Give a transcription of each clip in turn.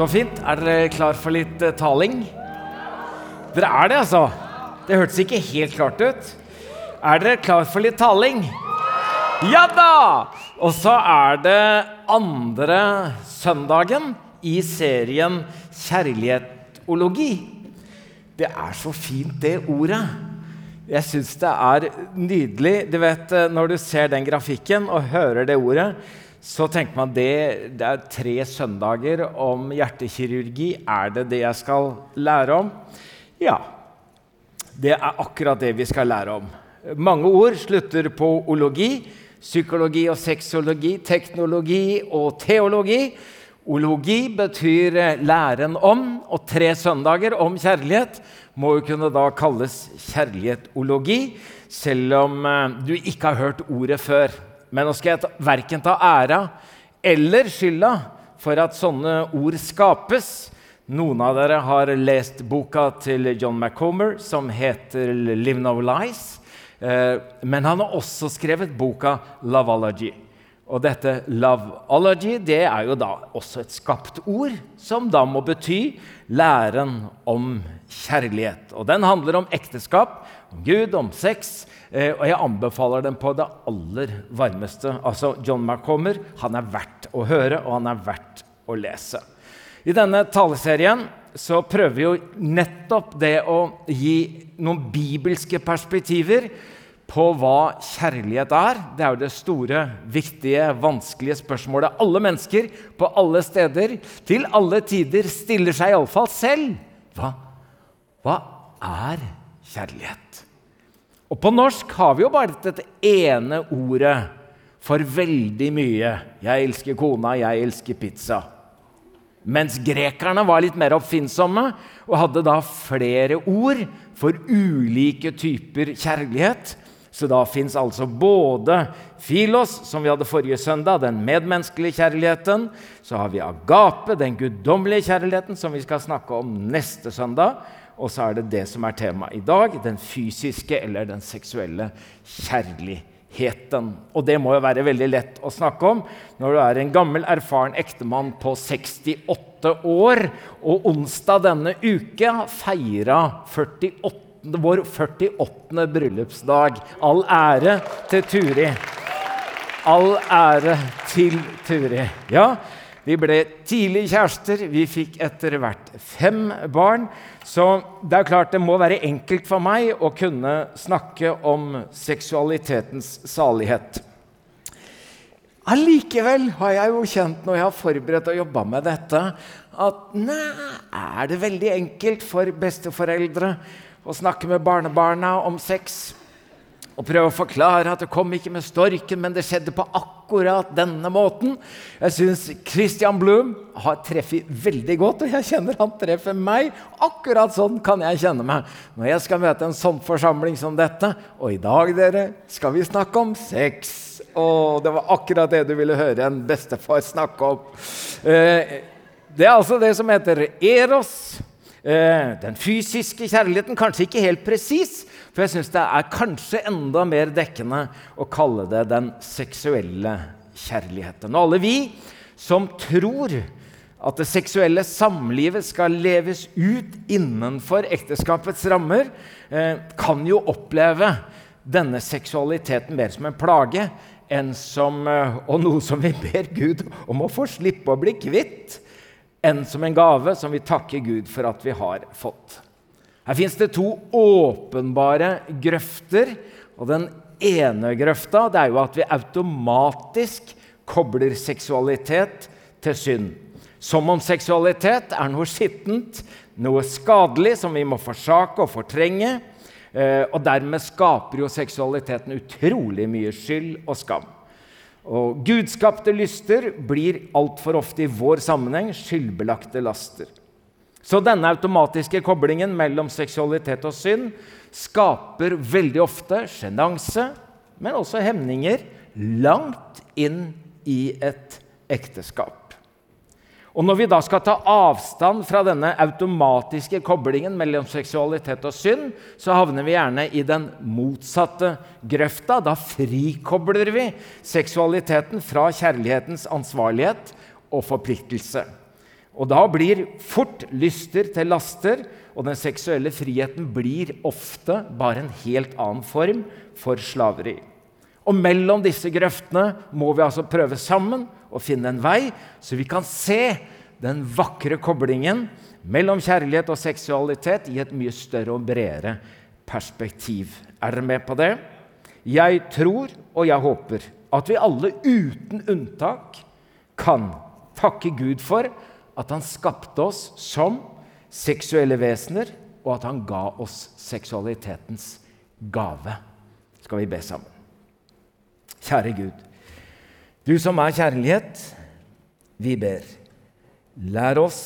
Så fint. Er dere klar for litt eh, taling? Dere er det, altså. Det hørtes ikke helt klart ut. Er dere klar for litt taling? Ja da! Og så er det andre søndagen i serien Kjærlighetologi. Det er så fint, det ordet. Jeg syns det er nydelig. Du vet, eh, Når du ser den grafikken og hører det ordet, så tenker man det, det er tre søndager om hjertekirurgi. Er det det jeg skal lære om? Ja. Det er akkurat det vi skal lære om. Mange ord slutter på ologi. Psykologi og sexologi, teknologi og teologi. Ologi betyr læren om, og tre søndager om kjærlighet må jo kunne da kalles kjærlighetologi, selv om eh, du ikke har hørt ordet før. Men nå skal jeg verken ta æra eller skylda for at sånne ord skapes. Noen av dere har lest boka til John McComber som heter 'Live No Lies'. Eh, men han har også skrevet boka 'Loveology'. Og dette 'loveology' det er jo da også et skapt ord, som da må bety læren om kjærlighet. Og den handler om ekteskap, om Gud, om sex, Eh, og jeg anbefaler den på det aller varmeste. Altså, John McCommer han er verdt å høre, og han er verdt å lese. I denne taleserien så prøver vi jo nettopp det å gi noen bibelske perspektiver på hva kjærlighet er. Det er jo det store, viktige, vanskelige spørsmålet alle mennesker på alle steder til alle tider stiller seg iallfall selv. Hva, hva er kjærlighet? Og på norsk har vi jo bare dette ene ordet for veldig mye. 'Jeg elsker kona, jeg elsker pizza'. Mens grekerne var litt mer oppfinnsomme og hadde da flere ord for ulike typer kjærlighet. Så da fins altså både filos, som vi hadde forrige søndag, den medmenneskelige kjærligheten. Så har vi agape, den guddommelige kjærligheten, som vi skal snakke om neste søndag. Og så er det det som er temaet i dag, den fysiske eller den seksuelle kjærligheten. Og det må jo være veldig lett å snakke om når du er en gammel, erfaren ektemann på 68 år, og onsdag denne uke feira 48, vår 48. bryllupsdag. All ære til Turi. All ære til Turi. Ja, vi ble tidlig kjærester. Vi fikk etter hvert fem barn. Så det er klart det må være enkelt for meg å kunne snakke om seksualitetens salighet. Allikevel har jeg jo kjent når jeg har forberedt og jobba med dette, at nei, er det veldig enkelt for besteforeldre å snakke med barnebarna om sex? Og prøve å forklare at det kom ikke med storken, men det skjedde på akkurat denne måten. Jeg syns Christian Blum har treffet veldig godt, og jeg kjenner han treffer meg. Akkurat sånn kan jeg kjenne meg når jeg skal møte en sånn forsamling som dette. Og i dag dere, skal vi snakke om sex. Og det var akkurat det du ville høre en bestefar snakke om. Eh, det er altså det som heter eros. Eh, den fysiske kjærligheten, kanskje ikke helt presis, for jeg syns det er kanskje enda mer dekkende å kalle det den seksuelle kjærligheten. Og alle vi som tror at det seksuelle samlivet skal leves ut innenfor ekteskapets rammer, eh, kan jo oppleve denne seksualiteten mer som en plage enn som, eh, og noe som vi ber Gud om å få slippe å bli kvitt, enn som en gave som vi takker Gud for at vi har fått. Her fins det to åpenbare grøfter. Og den ene grøfta det er jo at vi automatisk kobler seksualitet til synd. Som om seksualitet er noe skittent, noe skadelig som vi må forsake og fortrenge. Eh, og dermed skaper jo seksualiteten utrolig mye skyld og skam. Og gudskapte lyster blir altfor ofte i vår sammenheng skyldbelagte laster. Så denne automatiske koblingen mellom seksualitet og synd skaper veldig ofte sjenanse, men også hemninger langt inn i et ekteskap. Og Når vi da skal ta avstand fra denne automatiske koblingen mellom seksualitet og synd, så havner vi gjerne i den motsatte grøfta. Da frikobler vi seksualiteten fra kjærlighetens ansvarlighet og forpliktelse. Og da blir fort lyster til laster, og den seksuelle friheten blir ofte bare en helt annen form for slaveri. Og mellom disse grøftene må vi altså prøve sammen å finne en vei, så vi kan se den vakre koblingen mellom kjærlighet og seksualitet i et mye større og bredere perspektiv. Er dere med på det? Jeg tror og jeg håper at vi alle uten unntak kan takke Gud for at han skapte oss som seksuelle vesener, og at han ga oss seksualitetens gave. Skal vi be sammen? Kjære Gud, du som er kjærlighet, vi ber. Lær oss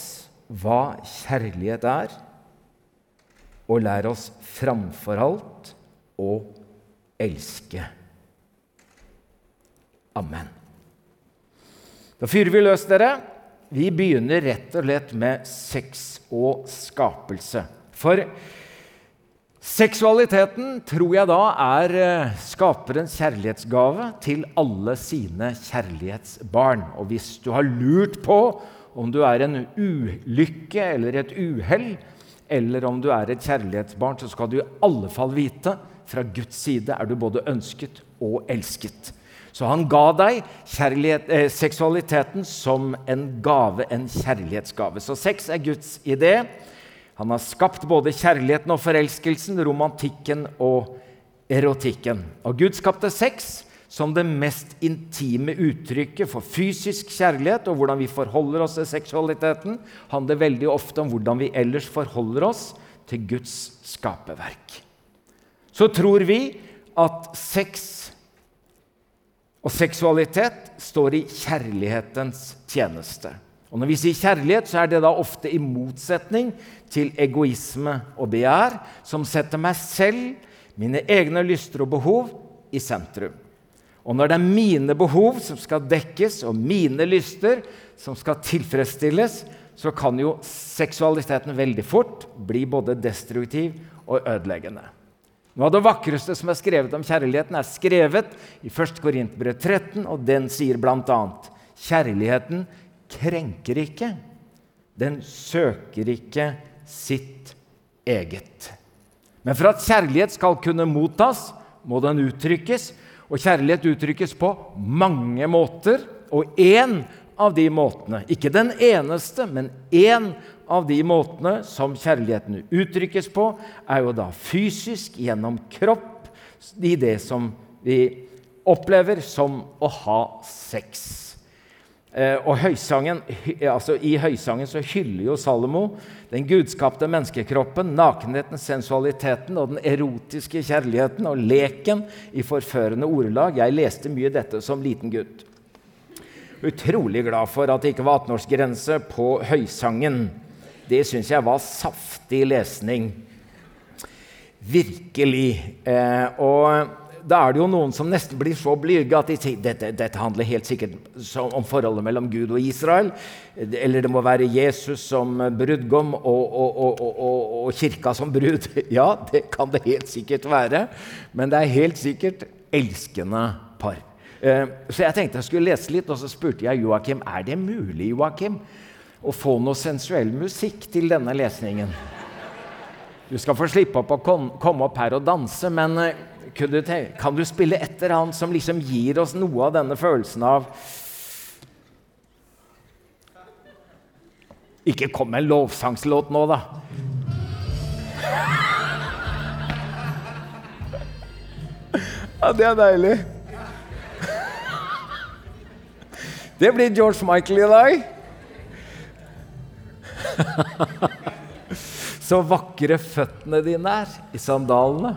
hva kjærlighet er, og lær oss framfor alt å elske. Amen. Da fyrer vi løs, dere. Vi begynner rett og slett med sex og skapelse. For seksualiteten tror jeg da er eh, skaperens kjærlighetsgave til alle sine kjærlighetsbarn. Og hvis du har lurt på om du er en ulykke eller et uhell, eller om du er et kjærlighetsbarn, så skal du i alle fall vite fra Guds side er du både ønsket og elsket. Så han ga deg eh, seksualiteten som en gave, en kjærlighetsgave. Så sex er Guds idé. Han har skapt både kjærligheten og forelskelsen, romantikken og erotikken. Og Gud skapte sex som det mest intime uttrykket for fysisk kjærlighet og hvordan vi forholder oss til seksualiteten, handler veldig ofte om hvordan vi ellers forholder oss til Guds skaperverk. Så tror vi at sex og seksualitet står i kjærlighetens tjeneste. Og Når vi sier kjærlighet, så er det da ofte i motsetning til egoisme og begjær, som setter meg selv, mine egne lyster og behov, i sentrum. Og når det er mine behov som skal dekkes, og mine lyster som skal tilfredsstilles, så kan jo seksualiteten veldig fort bli både destruktiv og ødeleggende. Noe av det vakreste som er skrevet om kjærligheten, er skrevet i 1. Korinterbrev 13, og den sier bl.a.: Kjærligheten krenker ikke. Den søker ikke sitt eget. Men for at kjærlighet skal kunne mottas, må den uttrykkes. Og kjærlighet uttrykkes på mange måter. Og én av de måtene, ikke den eneste, men én av de måtene som kjærligheten uttrykkes på, er jo da fysisk, gjennom kropp, i det som vi opplever som å ha sex. Eh, og høysangen, altså I høysangen så hyller jo Salomo den gudskapte menneskekroppen, nakenheten, sensualiteten og den erotiske kjærligheten og leken i forførende ordelag. Jeg leste mye dette som liten gutt. Utrolig glad for at det ikke var 18-årsgrense på høysangen det syns jeg var saftig lesning. Virkelig. Eh, og da er det jo noen som nesten blir så blyge at de sier dette, dette handler helt sikkert om forholdet mellom Gud og Israel. Eller det må være Jesus som brudgom og, og, og, og, kirka som brud. Ja, det kan det helt sikkert være. Men det er helt sikkert elskende par. Eh, så jeg tenkte jeg skulle lese litt, og så spurte jeg Joakim er det mulig Joakim, å få noe sensuell musikk til denne lesningen. Du skal få slippe opp å komme opp her og danse, men eh, kan du spille et eller annet som liksom gir oss noe av denne følelsen av Ikke kom med en lovsangslåt nå, da. Ja, det er deilig. Det blir George Michael i dag. Så vakre føttene dine er i sandalene,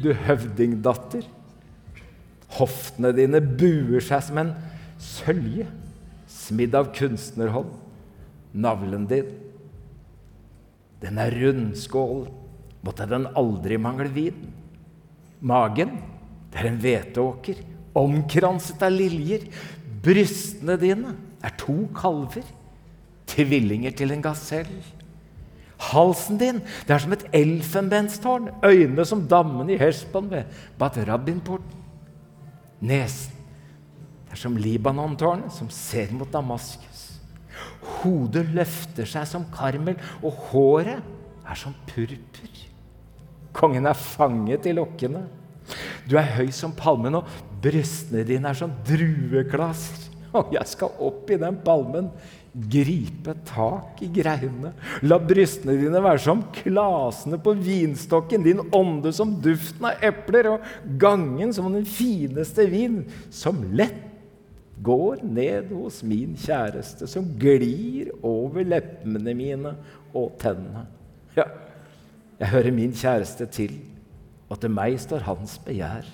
du høvdingdatter. Hoftene dine buer seg som en sølje smidd av kunstnerhånd. Navlen din, den er rundskål, måtte den aldri mangle vin. Magen, det er en hveteåker, omkranset av liljer. Brystene dine er to kalver tvillinger til en gasell. Halsen din det er som et elfenbenstårn, øynene som dammen i Hesbon ved Bat. Nesen det er som Libanon-tårnet som ser mot Damaskus. hodet løfter seg som karmel, og håret er som purpur. Kongen er fanget i lokkene. Du er høy som palmen, og brystene dine er som drueklaser. Og jeg skal opp i den palmen, gripe tak i greinene. La brystene dine være som klasene på vinstokken, din ånde som duften av epler, og gangen som den fineste vin, som lett går ned hos min kjæreste, som glir over leppene mine og tennene. Ja, jeg hører min kjæreste til, og til meg står hans begjær.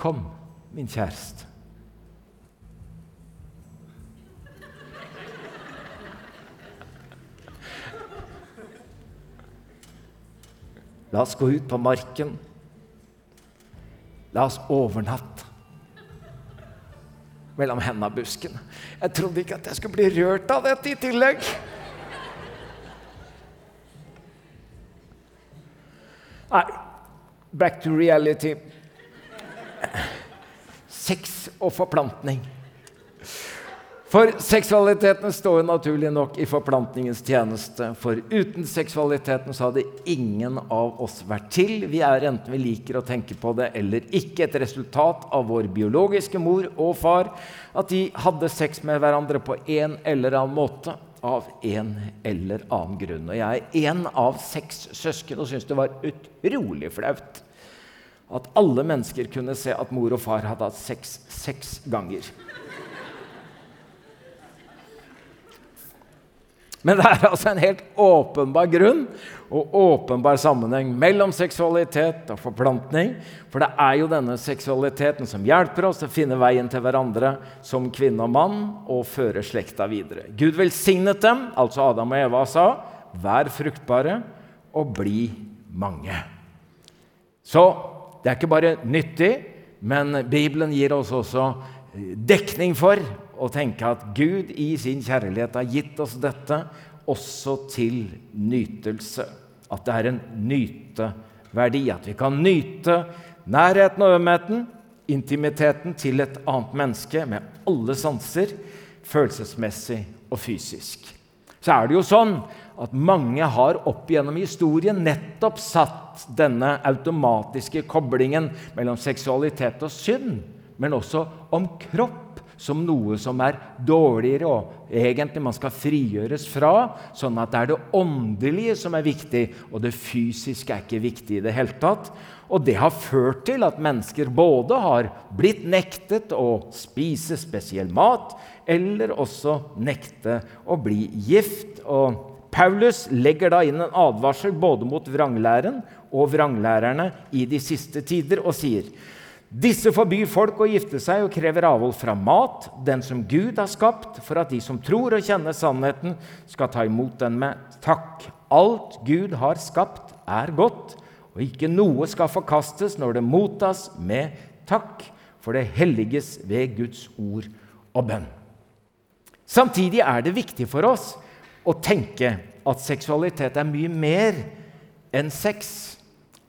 Kom, min kjæreste. La oss gå ut på marken. La oss overnatte mellom hennabuskene. Jeg trodde ikke at jeg skulle bli rørt av dette i tillegg. Nei, back to reality. Sex og forplantning. For seksualiteten står jo naturlig nok i forplantningens tjeneste. For uten seksualiteten så hadde ingen av oss vært til. Vi er enten vi liker å tenke på det eller ikke, et resultat av vår biologiske mor og far. At de hadde sex med hverandre på en eller annen måte av en eller annen grunn. Og jeg er én av seks søsken og syns det var utrolig flaut at alle mennesker kunne se at mor og far hadde hatt sex seks ganger. Men det er altså en helt åpenbar grunn og åpenbar sammenheng mellom seksualitet og forplantning. For det er jo denne seksualiteten som hjelper oss til å finne veien til hverandre som kvinne og mann og føre slekta videre. Gud velsignet dem, altså Adam og Eva sa, vær fruktbare og bli mange. Så det er ikke bare nyttig, men Bibelen gir oss også dekning for å tenke at Gud i sin kjærlighet har gitt oss dette også til nytelse. At det er en nyteverdi. At vi kan nyte nærheten og ømheten, intimiteten til et annet menneske med alle sanser, følelsesmessig og fysisk. Så er det jo sånn at mange har opp gjennom historien nettopp satt denne automatiske koblingen mellom seksualitet og synd, men også om kropp som noe som er dårligere, og egentlig man skal frigjøres fra. Sånn at det er det åndelige som er viktig, og det fysiske er ikke viktig i det hele tatt. Og det har ført til at mennesker både har blitt nektet å spise spesiell mat, eller også nekte å bli gift. Og Paulus legger da inn en advarsel både mot vranglæren og vranglærerne i de siste tider og sier disse forbyr folk å gifte seg og krever avhold fra mat, den som Gud har skapt, for at de som tror og kjenner sannheten, skal ta imot den med takk. Alt Gud har skapt, er godt, og ikke noe skal forkastes når det mottas med takk, for det helliges ved Guds ord og bønn. Samtidig er det viktig for oss å tenke at seksualitet er mye mer enn sex.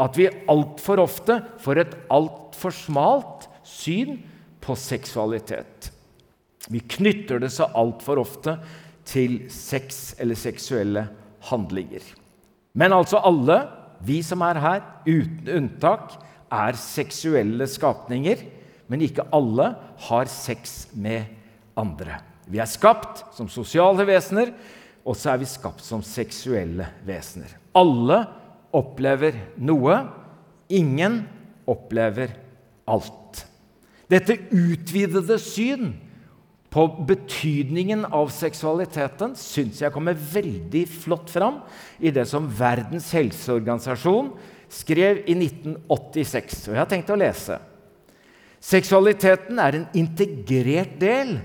At vi altfor ofte får et alt altfor smalt syn på seksualitet. Vi knytter det så altfor ofte til sex eller seksuelle handlinger. Men altså alle, vi som er her, uten unntak, er seksuelle skapninger. Men ikke alle har sex med andre. Vi er skapt som sosiale vesener, og så er vi skapt som seksuelle vesener. Alle opplever noe. Ingen opplever alt. Dette utvidede syn på betydningen av seksualiteten syns jeg kommer veldig flott fram i det som Verdens helseorganisasjon skrev i 1986. Og jeg har tenkt å lese. Seksualiteten er en integrert del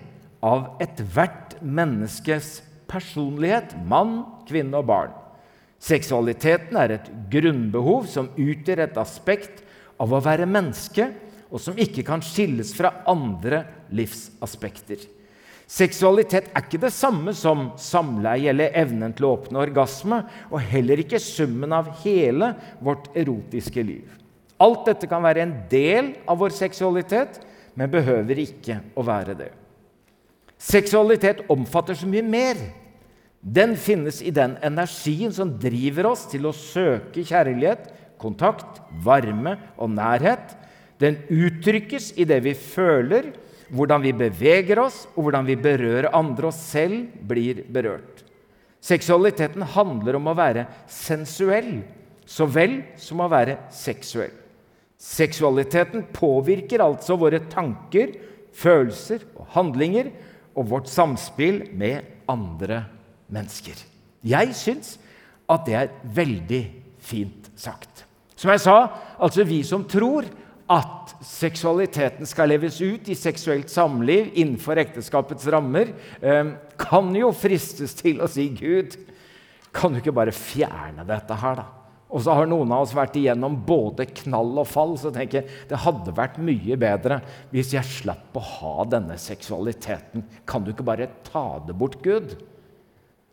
av ethvert menneskes personlighet, mann, kvinne og barn. Seksualiteten er et grunnbehov som utgjør et aspekt av å være menneske og som ikke kan skilles fra andre livsaspekter. Seksualitet er ikke det samme som samleie eller evnen til å oppnå orgasme, og heller ikke summen av hele vårt erotiske liv. Alt dette kan være en del av vår seksualitet, men behøver ikke å være det. Seksualitet omfatter så mye mer. Den finnes i den energien som driver oss til å søke kjærlighet, kontakt, varme og nærhet. Den uttrykkes i det vi føler, hvordan vi beveger oss, og hvordan vi berører andre og selv blir berørt. Seksualiteten handler om å være sensuell så vel som å være seksuell. Seksualiteten påvirker altså våre tanker, følelser og handlinger og vårt samspill med andre mennesker. Jeg syns at det er veldig fint sagt. Som jeg sa, altså vi som tror at seksualiteten skal leves ut i seksuelt samliv innenfor ekteskapets rammer, eh, kan jo fristes til å si Gud, kan du ikke bare fjerne dette her, da? Og så har noen av oss vært igjennom både knall og fall. Så tenker jeg det hadde vært mye bedre hvis jeg slapp å ha denne seksualiteten. Kan du ikke bare ta det bort, Gud?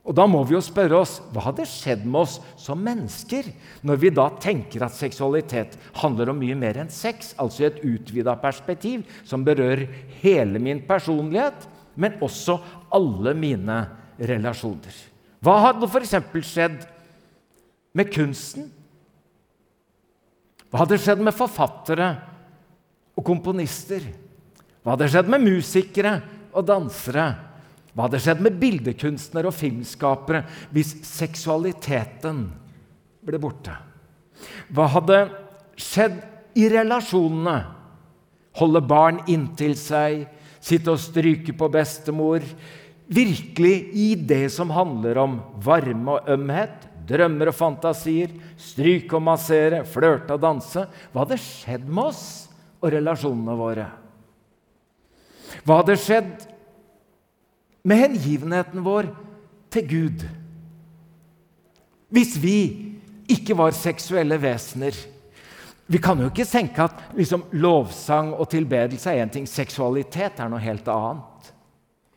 Og Da må vi jo spørre oss hva hadde skjedd med oss som mennesker når vi da tenker at seksualitet handler om mye mer enn sex, altså i et utvida perspektiv som berører hele min personlighet, men også alle mine relasjoner. Hva hadde f.eks. skjedd med kunsten? Hva hadde skjedd med forfattere og komponister? Hva hadde skjedd med musikere og dansere? Hva hadde skjedd med bildekunstnere og filmskapere hvis seksualiteten ble borte? Hva hadde skjedd i relasjonene? Holde barn inntil seg, sitte og stryke på bestemor. Virkelig i det som handler om varme og ømhet, drømmer og fantasier, stryke og massere, flørte og danse. Hva hadde skjedd med oss og relasjonene våre? Hva hadde skjedd med hengivenheten vår til Gud. Hvis vi ikke var seksuelle vesener Vi kan jo ikke tenke at liksom, lovsang og tilbedelse er én ting, seksualitet er noe helt annet.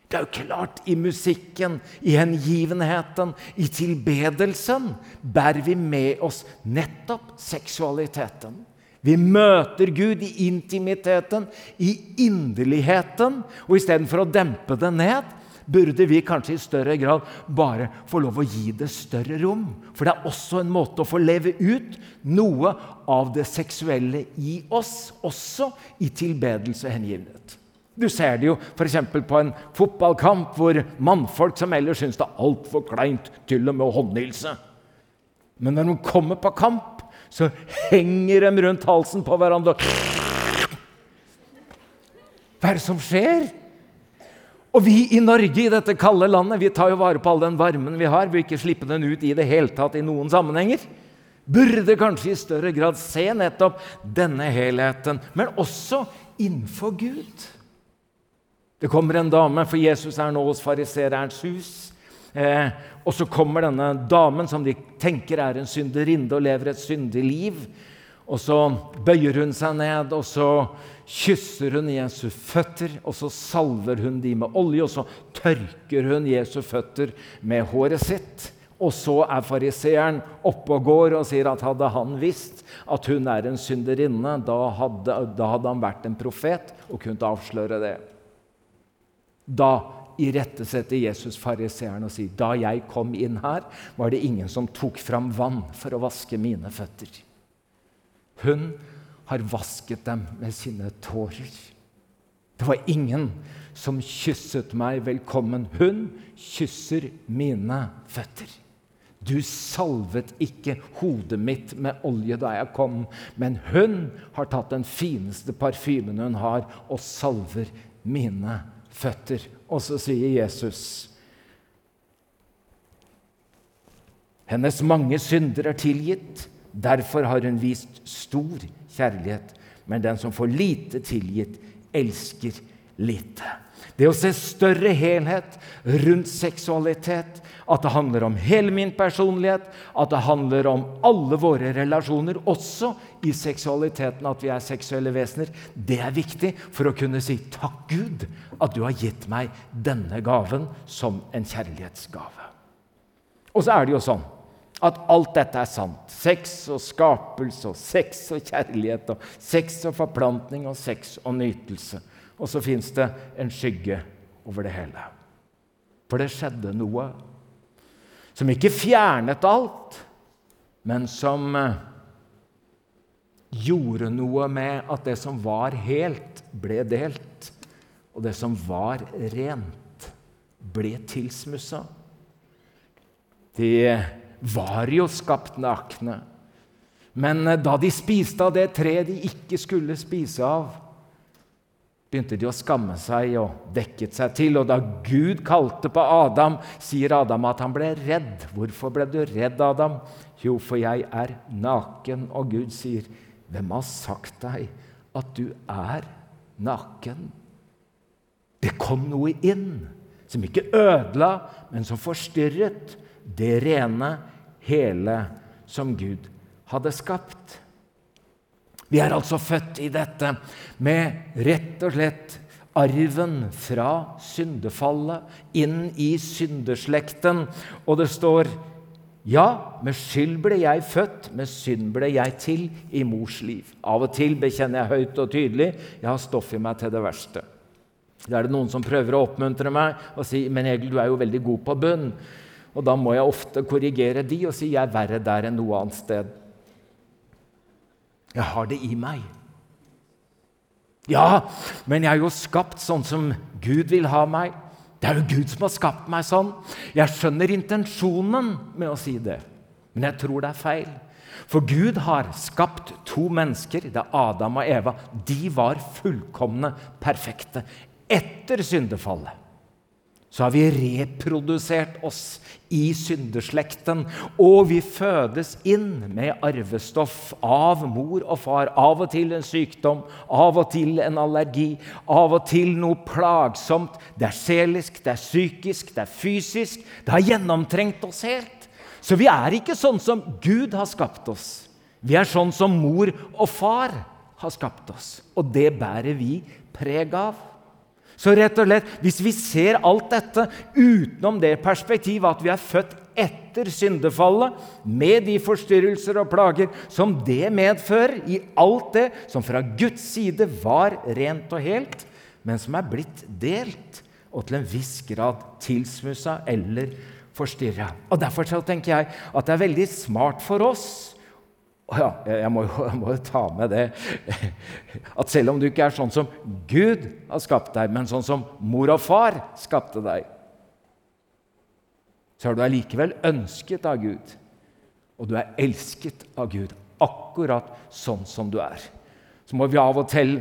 Det er jo klart, i musikken, i hengivenheten, i tilbedelsen bærer vi med oss nettopp seksualiteten. Vi møter Gud i intimiteten, i inderligheten, og istedenfor å dempe det ned, burde vi kanskje i større grad bare få lov å gi det større rom. For det er også en måte å få leve ut noe av det seksuelle i oss, også i tilbedelse og hengivenhet. Du ser det jo f.eks. på en fotballkamp hvor mannfolk som ellers syns det er altfor kleint, til og med å håndhilse. Men når de kommer på kamp, så henger de rundt halsen på hverandre. Hva er det som skjer? Og vi i Norge, i dette kalde landet, vi tar jo vare på all den varmen vi har. Vi vil ikke slippe den ut i det hele tatt i noen sammenhenger. Burde kanskje i større grad se nettopp denne helheten, men også innenfor Gud. Det kommer en dame, for Jesus er nå hos farisererens hus. Eh, og så kommer denne damen som de tenker er en synderinne og lever et syndig liv. Og så bøyer hun seg ned, og så kysser hun Jesu føtter, og så salver hun de med olje, og så tørker hun Jesu føtter med håret sitt. Og så er fariseeren oppe og går og sier at hadde han visst at hun er en synderinne, da hadde, da hadde han vært en profet og kunnet avsløre det. Da irettesetter Jesus fariseeren og sier da jeg kom inn her, var det ingen som tok fram vann for å vaske mine føtter. Hun har vasket dem med sine tårer. Det var ingen som kysset meg velkommen. Hun kysser mine føtter. Du salvet ikke hodet mitt med olje da jeg kom, men hun har tatt den fineste parfymen hun har, og salver mine føtter. Og så sier Jesus Hennes mange synder er tilgitt. Derfor har hun vist stor kjærlighet. Men den som får lite tilgitt, elsker lite. Det å se større helhet rundt seksualitet, at det handler om hele min personlighet, at det handler om alle våre relasjoner, også i seksualiteten, at vi er seksuelle vesener, det er viktig for å kunne si takk, Gud, at du har gitt meg denne gaven som en kjærlighetsgave. Og så er det jo sånn at alt dette er sant. Sex og skapelse og sex og kjærlighet og sex og forplantning og sex og nytelse. Og så fins det en skygge over det hele. For det skjedde noe som ikke fjernet alt, men som eh, gjorde noe med at det som var helt, ble delt. Og det som var rent, ble tilsmussa. De var jo skapt nakne. Men eh, da de spiste av det treet de ikke skulle spise av, begynte de å skamme seg og dekket seg til. Og da Gud kalte på Adam, sier Adam at han ble redd. Hvorfor ble du redd, Adam? Jo, for jeg er naken. Og Gud sier, hvem har sagt deg at du er naken? Det kom noe inn som ikke ødela, men som forstyrret det rene, hele som Gud hadde skapt. Vi er altså født i dette med rett og slett arven fra syndefallet inn i syndeslekten. Og det står ja, med skyld ble jeg født, med synd ble jeg til i mors liv. Av og til bekjenner jeg høyt og tydelig jeg har stoff i meg til det verste. Da er det noen som prøver å oppmuntre meg og si men Egil, du er jo veldig god på bunn. Og da må jeg ofte korrigere de og si jeg er verre der enn noe annet sted. Jeg har det i meg. Ja, men jeg er jo skapt sånn som Gud vil ha meg. Det er jo Gud som har skapt meg sånn. Jeg skjønner intensjonen med å si det, men jeg tror det er feil. For Gud har skapt to mennesker, det er Adam og Eva. De var fullkomne, perfekte etter syndefallet så har vi reprodusert oss i syndeslekten. Og vi fødes inn med arvestoff av mor og far. Av og til en sykdom, av og til en allergi, av og til noe plagsomt. Det er selisk, det er psykisk, det er fysisk. Det har gjennomtrengt oss helt. Så vi er ikke sånn som Gud har skapt oss. Vi er sånn som mor og far har skapt oss. Og det bærer vi preg av. Så rett og slett, hvis vi ser alt dette utenom det perspektivet at vi er født etter syndefallet, med de forstyrrelser og plager som det medfører, i alt det som fra Guds side var rent og helt, men som er blitt delt og til en viss grad tilsmussa eller forstyrra. Derfor tenker jeg at det er veldig smart for oss ja, jeg må, jo, jeg må jo ta med det at selv om du ikke er sånn som Gud har skapt deg, men sånn som mor og far skapte deg, så er du allikevel ønsket av Gud, og du er elsket av Gud akkurat sånn som du er. Så må vi av og til,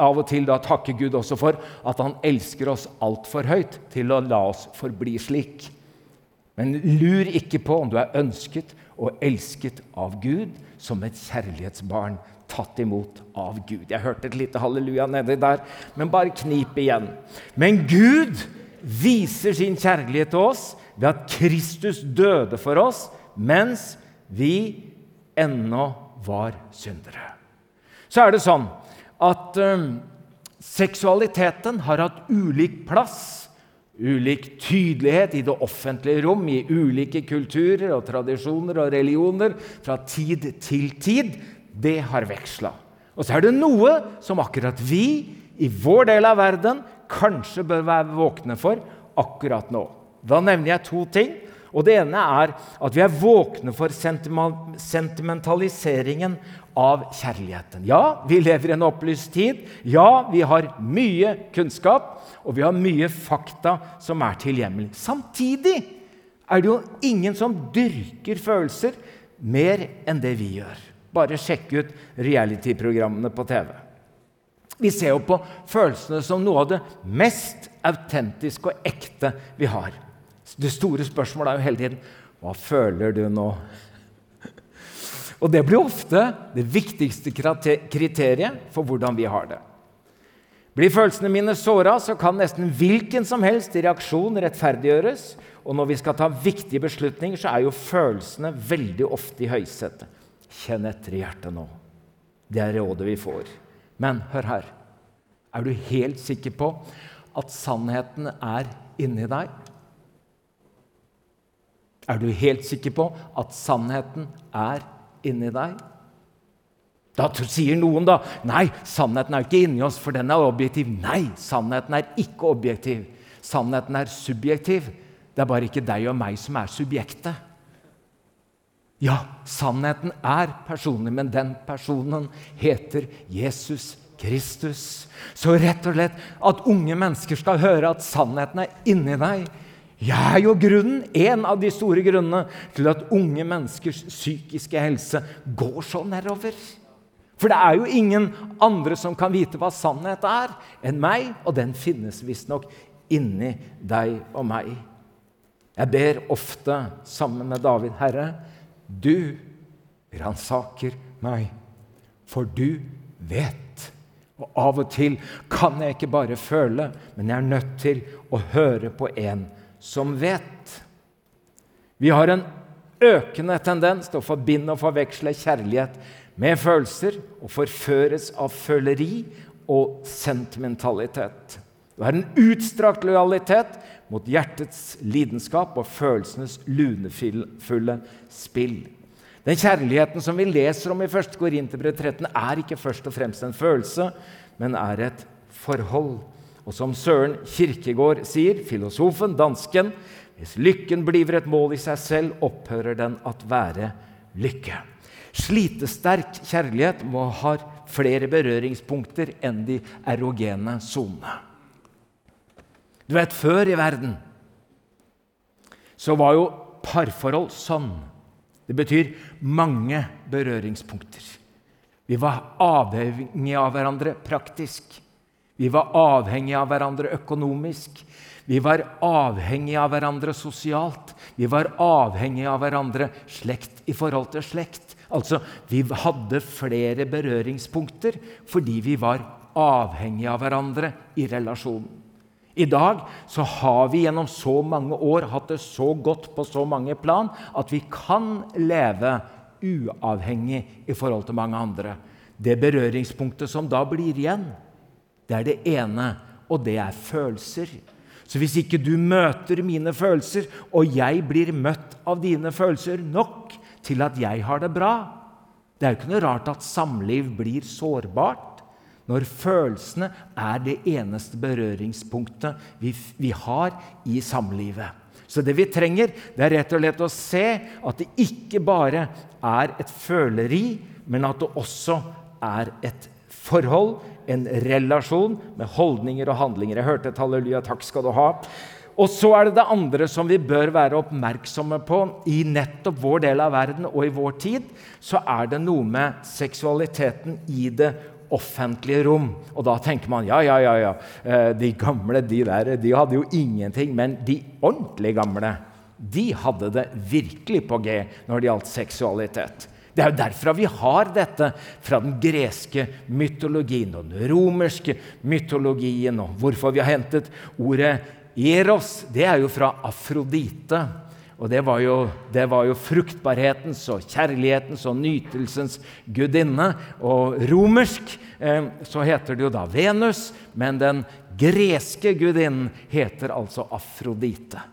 av og til da takke Gud også for at han elsker oss altfor høyt til å la oss forbli slik. Men lur ikke på om du er ønsket og elsket av Gud som et kjærlighetsbarn tatt imot av Gud. Jeg hørte et lite halleluja nedi der, men bare knip igjen. Men Gud viser sin kjærlighet til oss ved at Kristus døde for oss mens vi ennå var syndere. Så er det sånn at um, seksualiteten har hatt ulik plass ulik tydelighet i det offentlige rom, i ulike kulturer og tradisjoner og religioner fra tid til tid, det har veksla. Og så er det noe som akkurat vi i vår del av verden kanskje bør være våkne for akkurat nå. Da nevner jeg to ting. Og Det ene er at vi er våkne for sentimentaliseringen av kjærligheten. Ja, vi lever i en opplyst tid. Ja, vi har mye kunnskap og vi har mye fakta som er tilgjengelig. Samtidig er det jo ingen som dyrker følelser mer enn det vi gjør. Bare sjekk ut reality-programmene på TV. Vi ser jo på følelsene som noe av det mest autentiske og ekte vi har. Det store spørsmålet er jo hele tiden hva føler du nå? Og det blir ofte det viktigste kriteriet for hvordan vi har det. Blir følelsene mine såra, så kan nesten hvilken som helst reaksjon rettferdiggjøres. Og når vi skal ta viktige beslutninger, så er jo følelsene veldig ofte i høysetet. Kjenn etter i hjertet nå. Det er rådet vi får. Men hør her. Er du helt sikker på at sannheten er inni deg? Er du helt sikker på at sannheten er inni deg? Da sier noen da nei, sannheten er ikke inni oss, for den er objektiv. Nei, sannheten er ikke objektiv. Sannheten er subjektiv. Det er bare ikke deg og meg som er subjektet. Ja, sannheten er personlig, men den personen heter Jesus Kristus. Så rett og slett at unge mennesker skal høre at sannheten er inni deg. Jeg er jo grunnen, en av de store grunnene til at unge menneskers psykiske helse går så nedover. For det er jo ingen andre som kan vite hva sannhet er, enn meg, og den finnes visstnok inni deg og meg. Jeg ber ofte sammen med David, Herre, du ransaker meg, for du vet. Og av og til kan jeg ikke bare føle, men jeg er nødt til å høre på en som vet. Vi har en økende tendens til å forbinde og forveksle kjærlighet med følelser og forføres av føleri og sentimentalitet. Du har en utstrakt lojalitet mot hjertets lidenskap og følelsenes lunefulle spill. Den kjærligheten som vi leser om i 1. Korinterbrev 13, er ikke først og fremst en følelse, men er et forhold. Og som Søren Kirkegård sier, filosofen, dansken, hvis lykken blir et mål i seg selv, opphører den at være lykke. Slitesterk kjærlighet må ha flere berøringspunkter enn de erogene sonene. Du vet, før i verden så var jo parforhold sånn. Det betyr mange berøringspunkter. Vi var avhengige av hverandre praktisk. Vi var avhengige av hverandre økonomisk. Vi var avhengige av hverandre sosialt. Vi var avhengige av hverandre slekt i forhold til slekt. Altså, vi hadde flere berøringspunkter fordi vi var avhengige av hverandre i relasjonen. I dag så har vi gjennom så mange år hatt det så godt på så mange plan at vi kan leve uavhengig i forhold til mange andre. Det berøringspunktet som da blir igjen, det er det ene, og det er følelser. Så hvis ikke du møter mine følelser, og jeg blir møtt av dine følelser nok, til at jeg har det bra. Det er jo ikke noe rart at samliv blir sårbart når følelsene er det eneste berøringspunktet vi, vi har i samlivet. Så det vi trenger, det er rett og slett å se at det ikke bare er et føleri, men at det også er et forhold, en relasjon med holdninger og handlinger. Jeg hørte et halleluja, takk skal du ha. Og så er det det andre som vi bør være oppmerksomme på i nettopp vår del av verden og i vår tid. Så er det noe med seksualiteten i det offentlige rom. Og da tenker man ja, ja, ja, ja. Eh, de gamle de der, de hadde jo ingenting. Men de ordentlig gamle de hadde det virkelig på G når det gjaldt seksualitet. Det er jo derfra vi har dette fra den greske mytologien og den romerske mytologien, og hvorfor vi har hentet ordet Eros det er jo fra Afrodite. Og det var, jo, det var jo fruktbarhetens og kjærlighetens og nytelsens gudinne. Og romersk eh, så heter det jo da Venus, men den greske gudinnen heter altså Afrodite.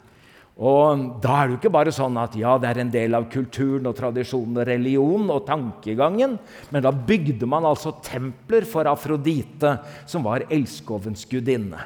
Og da er det jo ikke bare sånn at ja, det er en del av kulturen og tradisjonen og religion og tankegangen, men da bygde man altså templer for Afrodite, som var elskovens gudinne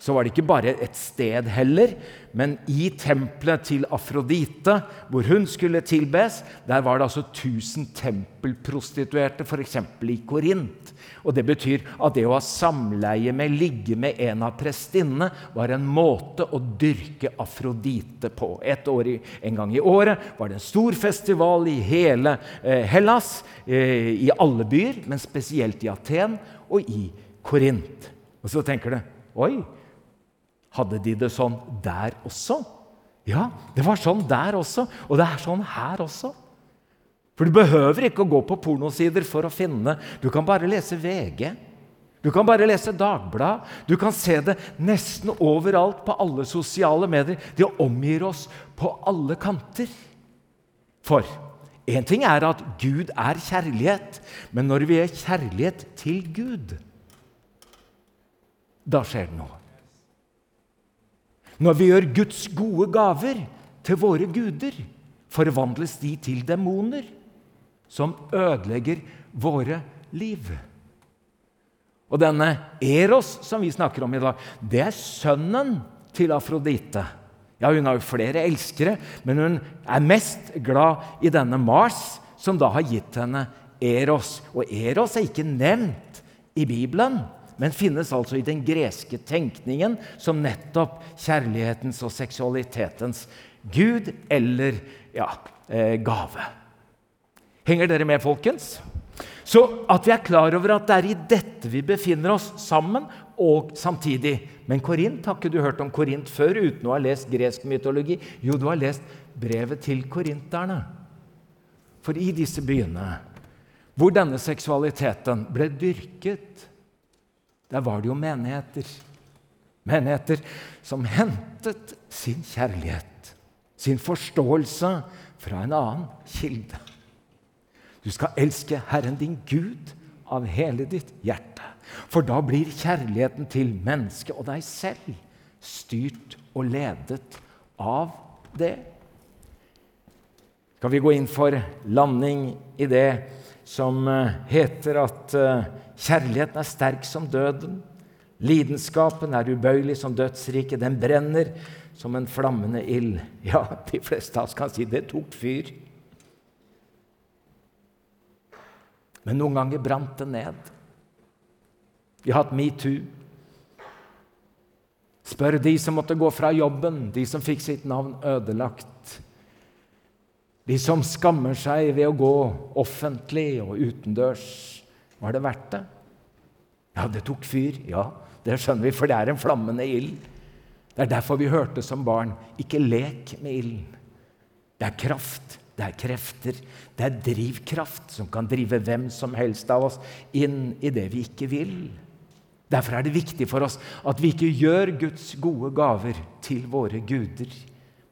så var det ikke bare et sted heller, men i tempelet til Afrodite, hvor hun skulle tilbes, der var det altså 1000 tempelprostituerte, f.eks. i Korint. Og Det betyr at det å ha samleie med, ligge med en av prestinnene, var en måte å dyrke Afrodite på. År en gang i året var det en stor festival i hele eh, Hellas, eh, i alle byer, men spesielt i Aten og i Korint. Og så tenker du Oi, hadde de det sånn der også? Ja, det var sånn der også, og det er sånn her også. For du behøver ikke å gå på pornosider for å finne Du kan bare lese VG. Du kan bare lese Dagbladet. Du kan se det nesten overalt på alle sosiale medier. De omgir oss på alle kanter. For én ting er at Gud er kjærlighet, men når vi er kjærlighet til Gud, da skjer det noe. Når vi gjør Guds gode gaver til våre guder, forvandles de til demoner som ødelegger våre liv. Og denne Eros som vi snakker om i dag, det er sønnen til Afrodite. Ja, Hun har jo flere elskere, men hun er mest glad i denne Mars, som da har gitt henne Eros. Og Eros er ikke nevnt i Bibelen, men finnes altså i den greske tenkningen som nettopp kjærlighetens og seksualitetens gud eller ja, eh, gave. Henger dere med, folkens? Så at vi er klar over at det er i dette vi befinner oss sammen og samtidig. Men Korint, har ikke du hørt om Korint før uten å ha lest gresk mytologi? Jo, du har lest brevet til korinterne. For i disse byene hvor denne seksualiteten ble dyrket, der var det jo menigheter. Menigheter som hentet sin kjærlighet, sin forståelse, fra en annen kilde. Du skal elske Herren din Gud av hele ditt hjerte. For da blir kjærligheten til mennesket og deg selv styrt og ledet av det. Skal vi gå inn for landing i det som eh, heter at eh, kjærligheten er sterk som døden. Lidenskapen er ubøyelig som dødsriket. Den brenner som en flammende ild. Ja, de fleste av oss kan si det tok fyr. Men noen ganger brant det ned. Vi har hatt metoo. Spør de som måtte gå fra jobben, de som fikk sitt navn ødelagt. De som skammer seg ved å gå offentlig og utendørs. Var det verdt det? Ja, det tok fyr. Ja, det skjønner vi, for det er en flammende ild. Det er derfor vi hørte som barn ikke lek med ilden. Det er kraft, det er krefter, det er drivkraft som kan drive hvem som helst av oss inn i det vi ikke vil. Derfor er det viktig for oss at vi ikke gjør Guds gode gaver til våre guder,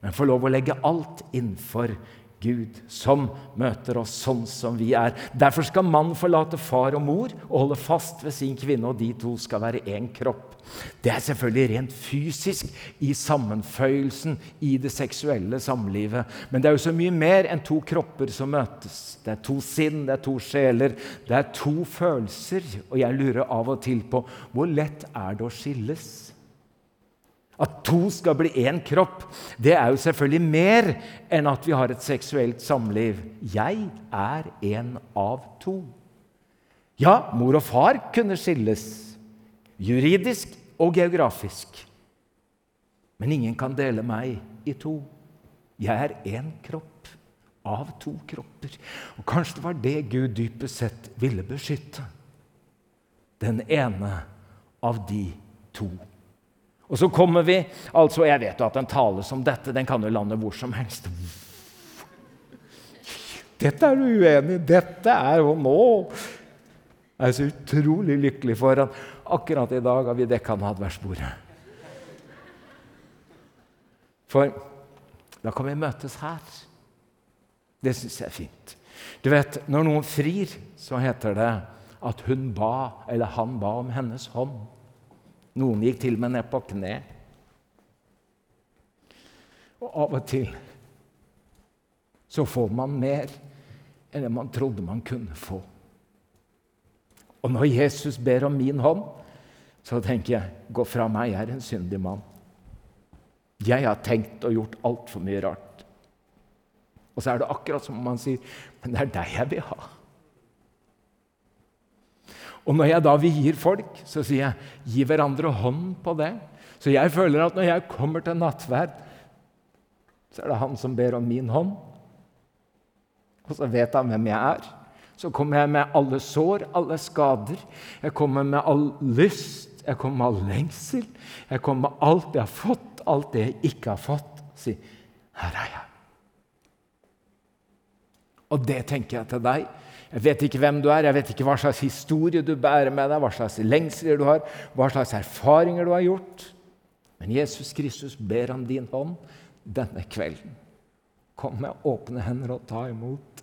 men får lov å legge alt innenfor Gud, som møter oss sånn som vi er. Derfor skal mann forlate far og mor og holde fast ved sin kvinne, og de to skal være én kropp. Det er selvfølgelig rent fysisk i sammenføyelsen i det seksuelle samlivet. Men det er jo så mye mer enn to kropper som møtes. Det er to sinn, det er to sjeler, det er to følelser. Og jeg lurer av og til på hvor lett er det å skilles? At to skal bli én kropp, det er jo selvfølgelig mer enn at vi har et seksuelt samliv. Jeg er en av to. Ja, mor og far kunne skilles, juridisk og geografisk. Men ingen kan dele meg i to. Jeg er én kropp av to kropper. Og kanskje det var det Gud dypest sett ville beskytte. Den ene av de to og så kommer vi altså, Jeg vet jo at en tale som dette den kan jo lande hvor som helst. Dette er du uenig i. Dette er jo nå. Jeg er så utrolig lykkelig for at akkurat i dag har vi dekka nadværsbordet. For da kan vi møtes her. Det syns jeg er fint. Du vet, Når noen frir, så heter det at hun ba, eller han ba om hennes hånd. Noen gikk til og med ned på kne. Og av og til så får man mer enn det man trodde man kunne få. Og når Jesus ber om min hånd, så tenker jeg gå fra meg, jeg er en syndig mann. Jeg har tenkt og gjort altfor mye rart. Og så er det akkurat som om man sier, men det er deg jeg vil ha. Og når jeg da vier folk, så sier jeg gi hverandre hånd på det. Så jeg føler at når jeg kommer til nattverd, så er det han som ber om min hånd. Og så vet han hvem jeg er. Så kommer jeg med alle sår, alle skader. Jeg kommer med all lyst, jeg kommer med all lengsel. Jeg kommer med alt jeg har fått, alt det jeg ikke har fått. Si, her er jeg. Og det tenker jeg til deg. Jeg vet ikke hvem du er, jeg vet ikke hva slags historie du bærer med deg, hva slags lengsler du har, hva slags erfaringer du har gjort. Men Jesus Kristus ber om din hånd denne kvelden. Kom med åpne hender og ta imot.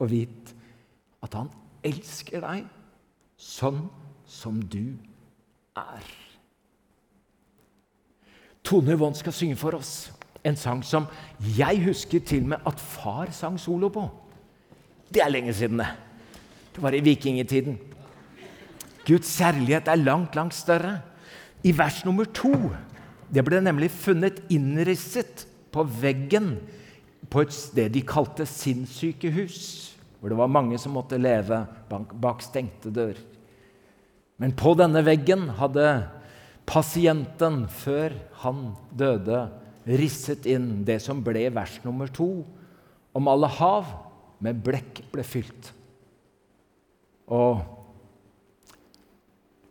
Og vit at han elsker deg sånn som du er. Tone Yvonne skal synge for oss en sang som jeg husker til og med at far sang solo på. Det er lenge siden, det. Det var i vikingtiden. Guds kjærlighet er langt, langt større. I vers nummer to det ble nemlig funnet innrisset på veggen på et sted de kalte sinnssykehus, hvor det var mange som måtte leve bak stengte dører. Men på denne veggen hadde pasienten, før han døde, risset inn det som ble vers nummer to, om alle hav med blekk ble fylt. Og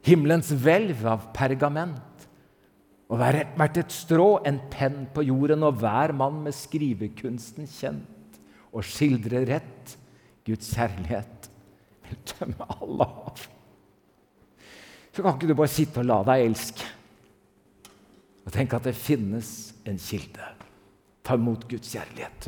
himmelens hvelv av pergament og vært et strå, en penn på jorden, og hver mann med skrivekunsten kjent, og skildre rett Guds kjærlighet vil tømme alle av. Så kan ikke du bare sitte og la deg elske og tenke at det finnes en kilde. Ta imot Guds kjærlighet.